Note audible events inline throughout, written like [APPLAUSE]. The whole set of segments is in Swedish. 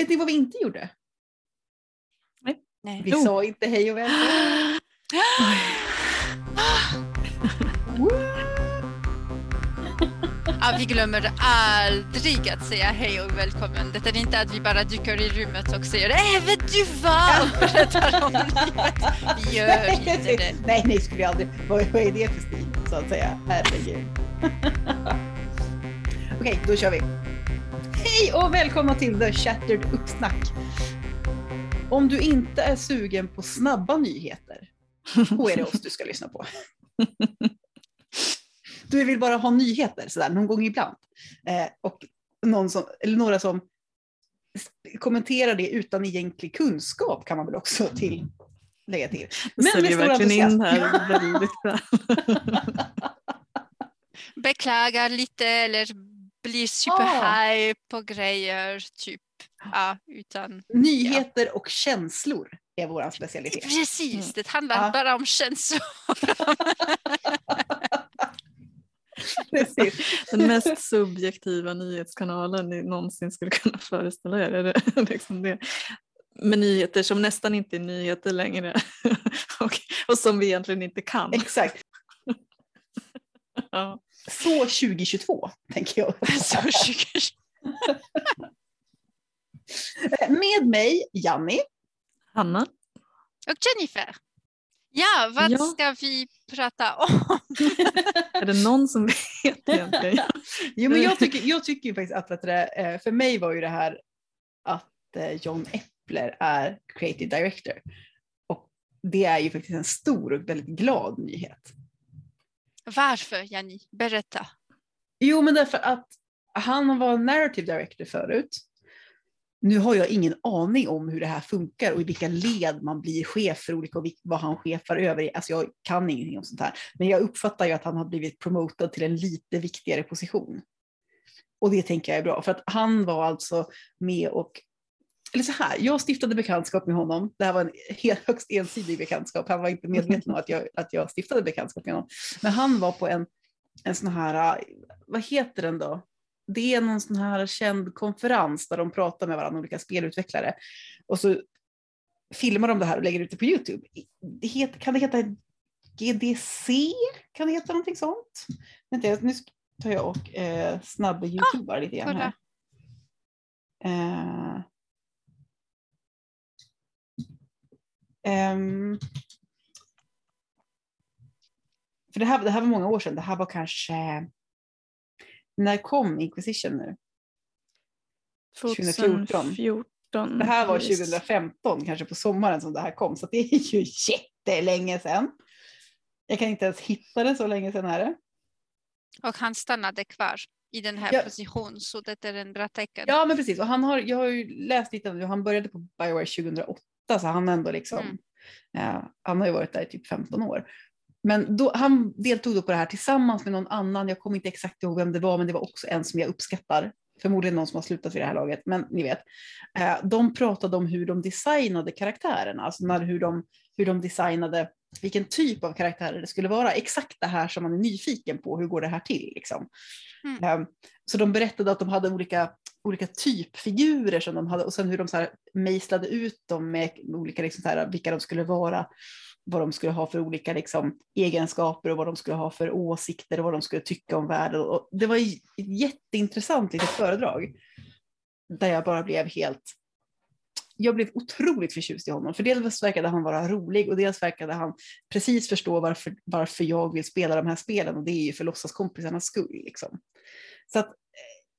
vet ni vad vi inte gjorde? Nej. Vi Jo. sa inte hej och välkommen. [GASPS] Ja, vi glömmer aldrig att säga hej och välkommen. Det är inte att vi bara dyker i rummet och säger äh, vet du vad? Och berättar om livet. Vi gör [LAUGHS] inte det. nej, nej, skulle jag aldrig. Vad, vad är det för stil så att säga? Herregud. [LAUGHS] Okej, då kör vi. Hej och välkomna till The Shattered Uppsnack. Om du inte är sugen på snabba nyheter, då är det oss du ska lyssna på. Du vill bara ha nyheter sådär någon gång ibland. Eh, och någon som, eller några som kommenterar det utan egentlig kunskap kan man väl också till, lägga till. Du säljer verkligen in här väldigt bra. [LAUGHS] Beklagar lite eller blir superhype på grejer. Typ. Ja, utan... Nyheter och känslor är vår specialitet. Precis, Mm. det handlar Ja. bara om känslor. [LAUGHS] Precis. Den mest subjektiva nyhetskanalen ni någonsin skulle kunna föreställa er. Är det [LAUGHS] liksom det? Med nyheter som nästan inte är nyheter längre [LAUGHS] och, och som vi egentligen inte kan. Exakt. Ja. Så 2022, tänker jag. [LAUGHS] Så tjugo- Med mig, Janni. Hanna? och Jennifer. Ja, vad Ja. ska vi prata om? [LAUGHS] Är det någon som vet egentligen? Jo, men jag tycker, jag tycker ju faktiskt att, att det, eh, för mig var ju det här att eh, John Eppler är creative director. Och det är ju faktiskt en stor och väldigt glad nyhet. Varför, Jani? Berätta. Jo, men därför att han var narrative director förut. Nu har jag ingen aning om hur det här funkar och i vilka led man blir chef för olika och vad han chefar över. Alltså jag kan ingenting om sånt här. Men jag uppfattar ju att han har blivit promotad till en lite viktigare position. Och det tänker jag är bra, för att han var alltså med och eller så här, jag stiftade bekantskap med honom. Det här var en helt högst ensidig bekantskap. Han var inte medveten om att jag, att jag stiftade bekantskap med honom. Men han var på en, en sån här, vad heter den då? Det är någon sån här känd konferens där de pratar med varandra, olika spelutvecklare. Och så filmar de det här och lägger ut det på YouTube. Det heter, kan det heta GDC? Kan det heta någonting sånt? Vänta, nu tar jag och eh, snabb YouTubar lite grann här. Eh, för det här, det här var många år sedan. Det här var kanske... När kom Inquisition nu? 2014. 2014. Det här var precis. 2015, kanske på sommaren som det här kom. Så det är ju [LAUGHS] jättelänge sedan. Jag kan inte ens hitta det, så länge sedan är det. Och han stannade kvar i den här Ja. positionen, så det är en bra tecken. Ja, men precis. Och han har, jag har ju läst lite om det. Han började på Bioware 2008, så han ändå liksom... Mm. eh, han har ju varit där i typ 15 år. Men då, han deltog då på det här tillsammans med någon annan. Jag kommer inte exakt ihåg vem det var, men det var också en som jag uppskattar. Förmodligen någon som har slutat vid det här laget, men ni vet. Eh, de pratade om hur de designade karaktärerna, alltså när, hur, de, hur de designade vilken typ av karaktärer det skulle vara. Exakt det här som man är nyfiken på, hur går det här till? Liksom. Mm. Eh, så de berättade att de hade olika, olika typfigurer som de hade och sen hur de så här mejslade ut dem med olika, liksom så här, vilka de skulle vara vad de skulle ha för olika liksom, egenskaper och vad de skulle ha för åsikter och vad de skulle tycka om världen. Och det var ett jätteintressant litet föredrag där jag bara blev helt jag blev otroligt förtjust i honom, för dels verkade han vara rolig och dels verkade han precis förstå varför, varför jag vill spela de här spelen och det är ju för låtsaskompisarnas skull. Liksom. Så att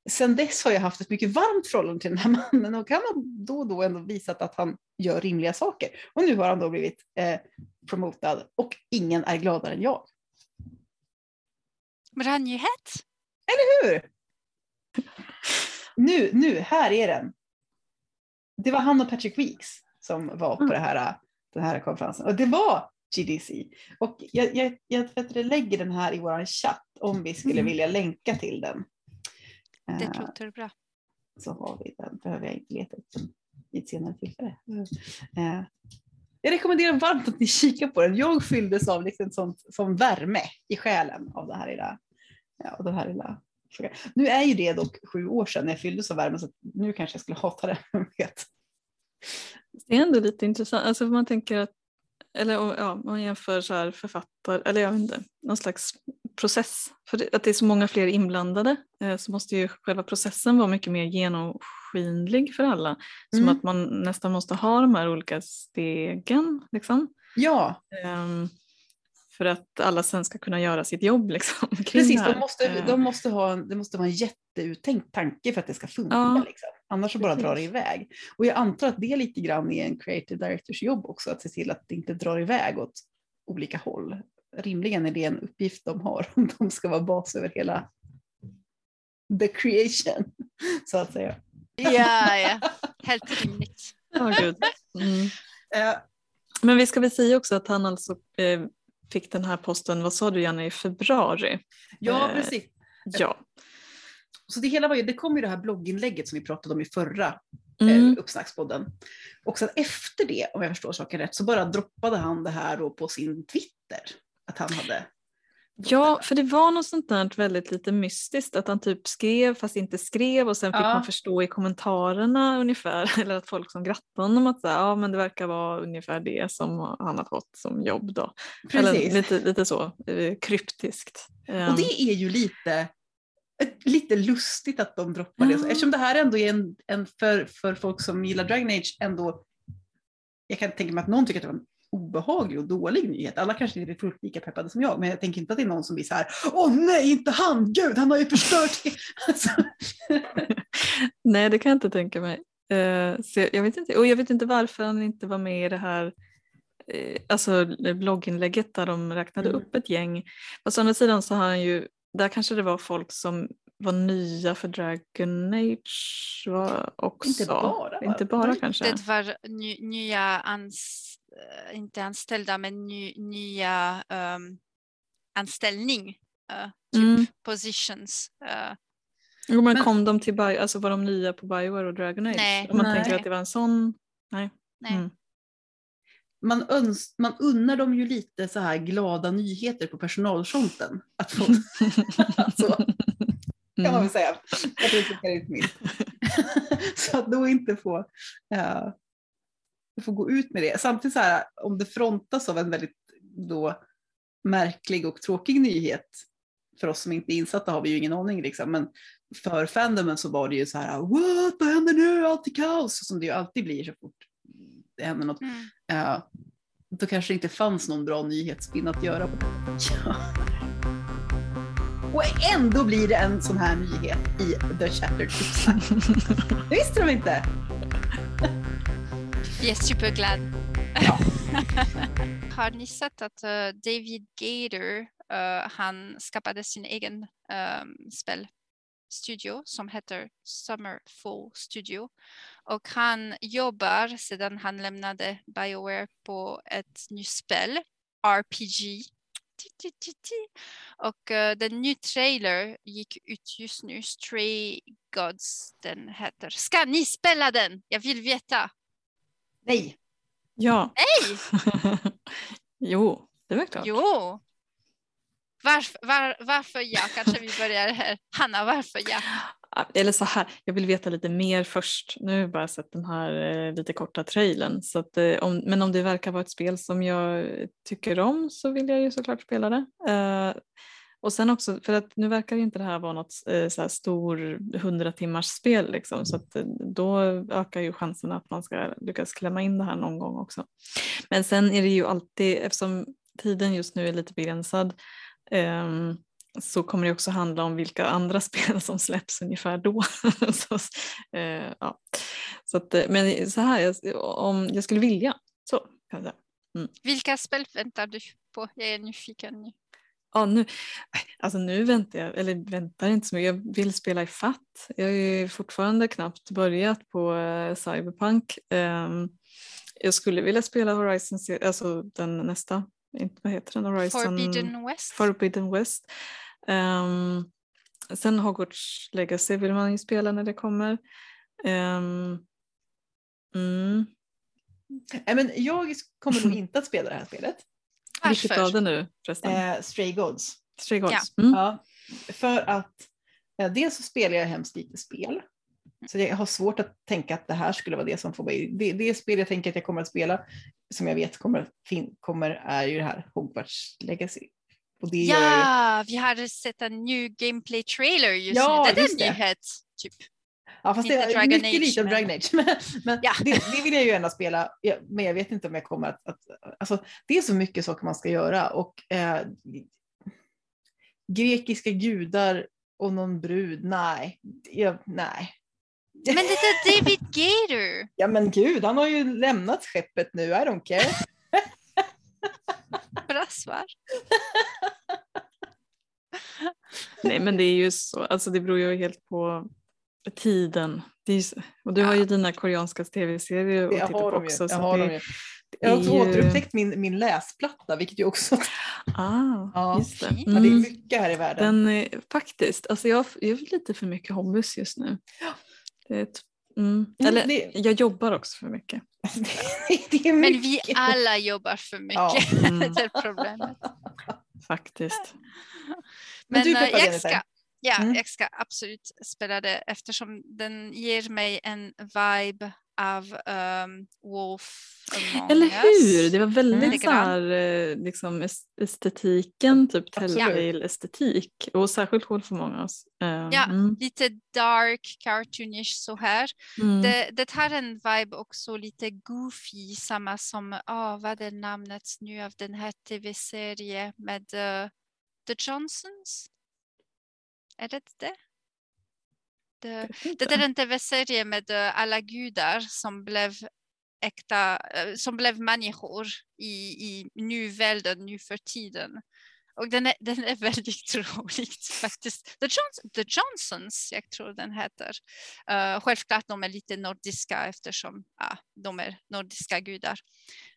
sen dess har jag haft ett mycket varmt förhållande till den här [LAUGHS] mannen och han har då och då ändå visat att han gör rimliga saker. Och nu har han då blivit eh, promotad och ingen är gladare än jag. Bra nyhet. Hur? Nu, nu, här är den. Det var han och Patrick Weeks som var på Mm. det här, den här konferensen. Och det var GDC. Och jag, jag, jag lägger den här i vår chatt om vi skulle Mm. vilja länka till den. Det Eh, låter bra. så har vi den. behöver jag inte leta upp den i ett senare tillfälle. Eh, jag rekommenderar varmt att ni kikar på den. Jag fylldes av liksom sånt, som värme i själen av det här lilla, ja, av den här lilla Nu är ju det dock sju år sedan jag fyllde så värme så att nu kanske jag skulle hata det. [LAUGHS] Det är ändå lite intressant, alltså man tänker att, eller ja, man jämför så här författare, eller jag vet inte, någon slags process. För att det är så många fler inblandade eh, så måste ju själva processen vara mycket mer genomskinlig för alla. Som Mm. att man nästan måste ha de här olika stegen. Liksom. Ja, Ehm, för att alla sen ska kunna göra sitt jobb. Liksom, [LAUGHS] precis. De måste, Eh, de måste ha, det måste vara en jätteuttänkt tanke för att det ska funka. Ja, liksom. Annars så bara precis. drar det iväg. Och jag antar att det lite grann är en creative directors jobb också, att se till att det inte drar iväg åt olika håll. Rimligen är det en uppgift de har om [LAUGHS] de ska vara bas över hela the creation, [LAUGHS] så att säga. Ja, ja. Helt rimligt. ja, gud. Mm. [LAUGHS] Eh, Men vi ska väl säga också att han alltså eh, fick den här posten, vad sa du Janne, i februari? ja, Eh, precis. Ja. Så det hela var ju, det kom ju det här blogginlägget som vi pratade om i förra Mm. uppsnackspodden. Och sen efter det, om jag förstår saken rätt, så bara droppade han det här då på sin Twitter. Att han hade... Ja, för det var något sånt där väldigt lite mystiskt att han typ skrev fast inte skrev och sen fick Ja. man förstå i kommentarerna ungefär [LAUGHS] eller att folk som grattade honom att här, ja men det verkar vara ungefär det som han har fått som jobb då. Eller Precis. lite, lite så eh, kryptiskt. Och Ehm, det är ju lite, lite lustigt att de droppar det. Ja. Eftersom det här ändå är en, en för, för folk som gillar Dragon Age ändå, jag kan tänka mig att någon tycker att det var en obehaglig och dålig nyhet. Alla kanske inte är fullt lika peppade som jag, men jag tänker inte att det är någon som blir så här, åh nej, inte han, gud, han har ju förstört det. [LAUGHS] Alltså, [LAUGHS] Nej, det kan jag inte tänka mig. Eh, så jag, jag vet inte, och jag vet inte varför han inte var med i det här eh, alltså blogginlägget där de räknade Mm. upp ett gäng. Fast å andra sidan så har han ju, där kanske det var folk som var nya för Dragon Age var också. Inte bara? Inte bara kanske. Det var ny, nya, ans, inte anställda, men ny, nya ehm, anställning. eh, typ Mm. positions. eh. Jo, men Men- kom de till Bio, alltså var de nya på Bioware och Dragon Age? Nej. Om man Nej. tänker att det var en sån, nej. nej. Mm. man, öns, man unnar dem ju lite så här glada nyheter på personalfronten. Att få, [LAUGHS] alltså, kan man Mm. väl säga. Jag tror det minst. [LAUGHS] [LAUGHS] så att då inte få, uh, få gå ut med det. Samtidigt så här, om det frontas av en väldigt då märklig och tråkig nyhet, för oss som inte är insatta har vi ju ingen aning liksom, men för fandomen så var det ju så här, what, vad händer nu, allt är kaos, som det ju alltid blir så fort det händer något. Mm. Uh, då kanske det inte fanns någon bra nyhetsspinn att göra. På. Ja. Och ändå blir det en sån här nyhet i The Shattered Tipsnack. [LAUGHS] Det visste de inte. Vi är superglad. Ja. [LAUGHS] Har ni sett att eh, David Gator, eh, han skapade sin egen um, spelstudio som heter Summerfall Studio. Och han jobbar sedan han lämnade Bioware på ett nytt spel, RPG. Och eh, den nya trailer gick ut just nu, Stray Gods, den heter. Ska ni spela den? Jag vill veta. Nej. Ja. Nej! [LAUGHS] jo, det var klart. Jo. Varför, var, varför ja? Kanske vi börjar här. Hanna, varför ja? Ah, Eller så här, jag vill veta lite mer först. Nu har jag bara sett den här eh, lite korta trailern. Så att, eh, om, men om det verkar vara ett spel som jag tycker om så vill jag ju såklart spela det. Eh, och sen också, för att nu verkar ju inte det här vara något eh, så här stor 100 timmars spel liksom, så att eh, då ökar ju chansen att man ska lyckas klämma in det här någon gång också. Men sen är det ju alltid, eftersom tiden just nu är lite begränsad, um, så kommer det också handla om vilka andra [LAUGHS] spel som släpps ungefär då. [LAUGHS] så, eh, ja. så att, eh, men så här, jag, om jag skulle vilja så kan jag säga. Mm. Vilka spel väntar du på? Jag är nyfiken nu. Ja, nu, alltså nu väntar jag, eller väntar inte så mycket, jag vill spela i fatt. Jag har ju fortfarande knappt börjat på eh, Cyberpunk. Ehm, jag skulle vilja spela Horizon, alltså den nästa, inte, vad heter den? Horizon Forbidden West? Forbidden West. Ehm, sen Hogwarts Legacy vill man ju spela när det kommer. Ehm, mm. Nej, men jag kommer nog inte att spela det här spelet. Vilket Varför? av det nu förresten? Eh, Stray Gods. Stray Gods. ja. Mm. Ja, för att Eh, dels så spelar jag hemskt lite spel. Så jag har svårt att tänka att det här skulle vara det som får mig... Det, det spel jag tänker att jag kommer att spela, som jag vet kommer, kommer är ju det här Hogwarts Legacy. Och det gör Ja, vi har sett en ny gameplay trailer just Ja, nu. Det är en nyhet. Typ. Ja, fast det Inte är Dragon mycket lite men- Dragon Age. [LAUGHS] Men, men Ja. det, det vill jag ju gärna spela, ja, men jag vet inte om jag kommer att... att alltså, det är så mycket saker man ska göra och eh, grekiska gudar och någon brud, nej. Jag, nej. [LAUGHS] Men det är David Gator. Ja men gud, han har ju lämnat skeppet nu, I don't care. [LAUGHS] Bra svar. Nej men det är ju så, alltså det beror ju helt på tiden. Det är och du har ju dina koreanska tv-serier att Jag titta har på också. Jag har det. Jag har också ju- återupptäckt min, min läsplatta, vilket ju också... Ah, Ja. just det. Fint. Ja, det är Mm. mycket här i världen. Den, eh, faktiskt, alltså jag, jag har lite för mycket hobbys just nu. Det är ett, mm. Mm, Eller det- jag jobbar också för mycket. [LAUGHS] det är Men mycket. vi alla jobbar för mycket. Ja. Mm, [LAUGHS] det är problemet. faktiskt. Men du eh, jag ska, ja, Mm. jag ska absolut spela det eftersom den ger mig en vibe av um, Wolf Among Eller hur? Det var väldigt Mm. så här, eh, liksom est- estetiken, typ. Telltale-estetik. Och särskilt Wolf Among Us. Eh, Ja. mm, Lite dark, cartoonish så här. mm. Det, det har en vibe också lite goofy, samma som, ah, vad är namnet nu av den här tv-serien med eh, The Johnsons? Är det det? Inte. det är en tv-serie med eh, alla gudar som blev äkta, eh, som blev människor i, i nuvärlden nu för tiden. Och den är, [LAUGHS] den är väldigt rolig faktiskt. The, Johns, The Johnsons, jag tror den heter. Uh, självklart de är lite nordiska eftersom ja, de är nordiska gudar.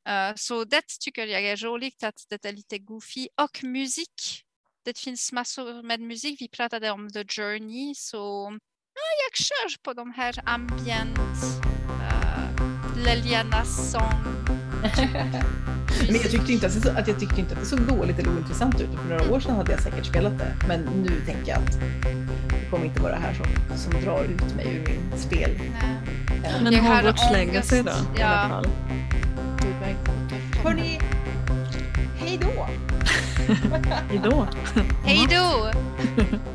Eh, så det tycker jag är roligt att det är lite goofy. Och musik. Det finns massor med musik. Vi pratade om The Journey så ja, jag kör på de här ambient, uh, Lelianas sång. Men jag tyckte inte att det, så- att jag tyckte inte att det såg dåligt eller ointressant ut. För några år sedan hade jag säkert spelat det. Men nu tänker jag att det kommer inte vara det här som, som drar ut mig ur min spel. Nej. Men Jag har Hogwarts Legacy då? ångest. I Ja. alla fall. Hörni, hej då! Hejdå! Hej då! [LAUGHS]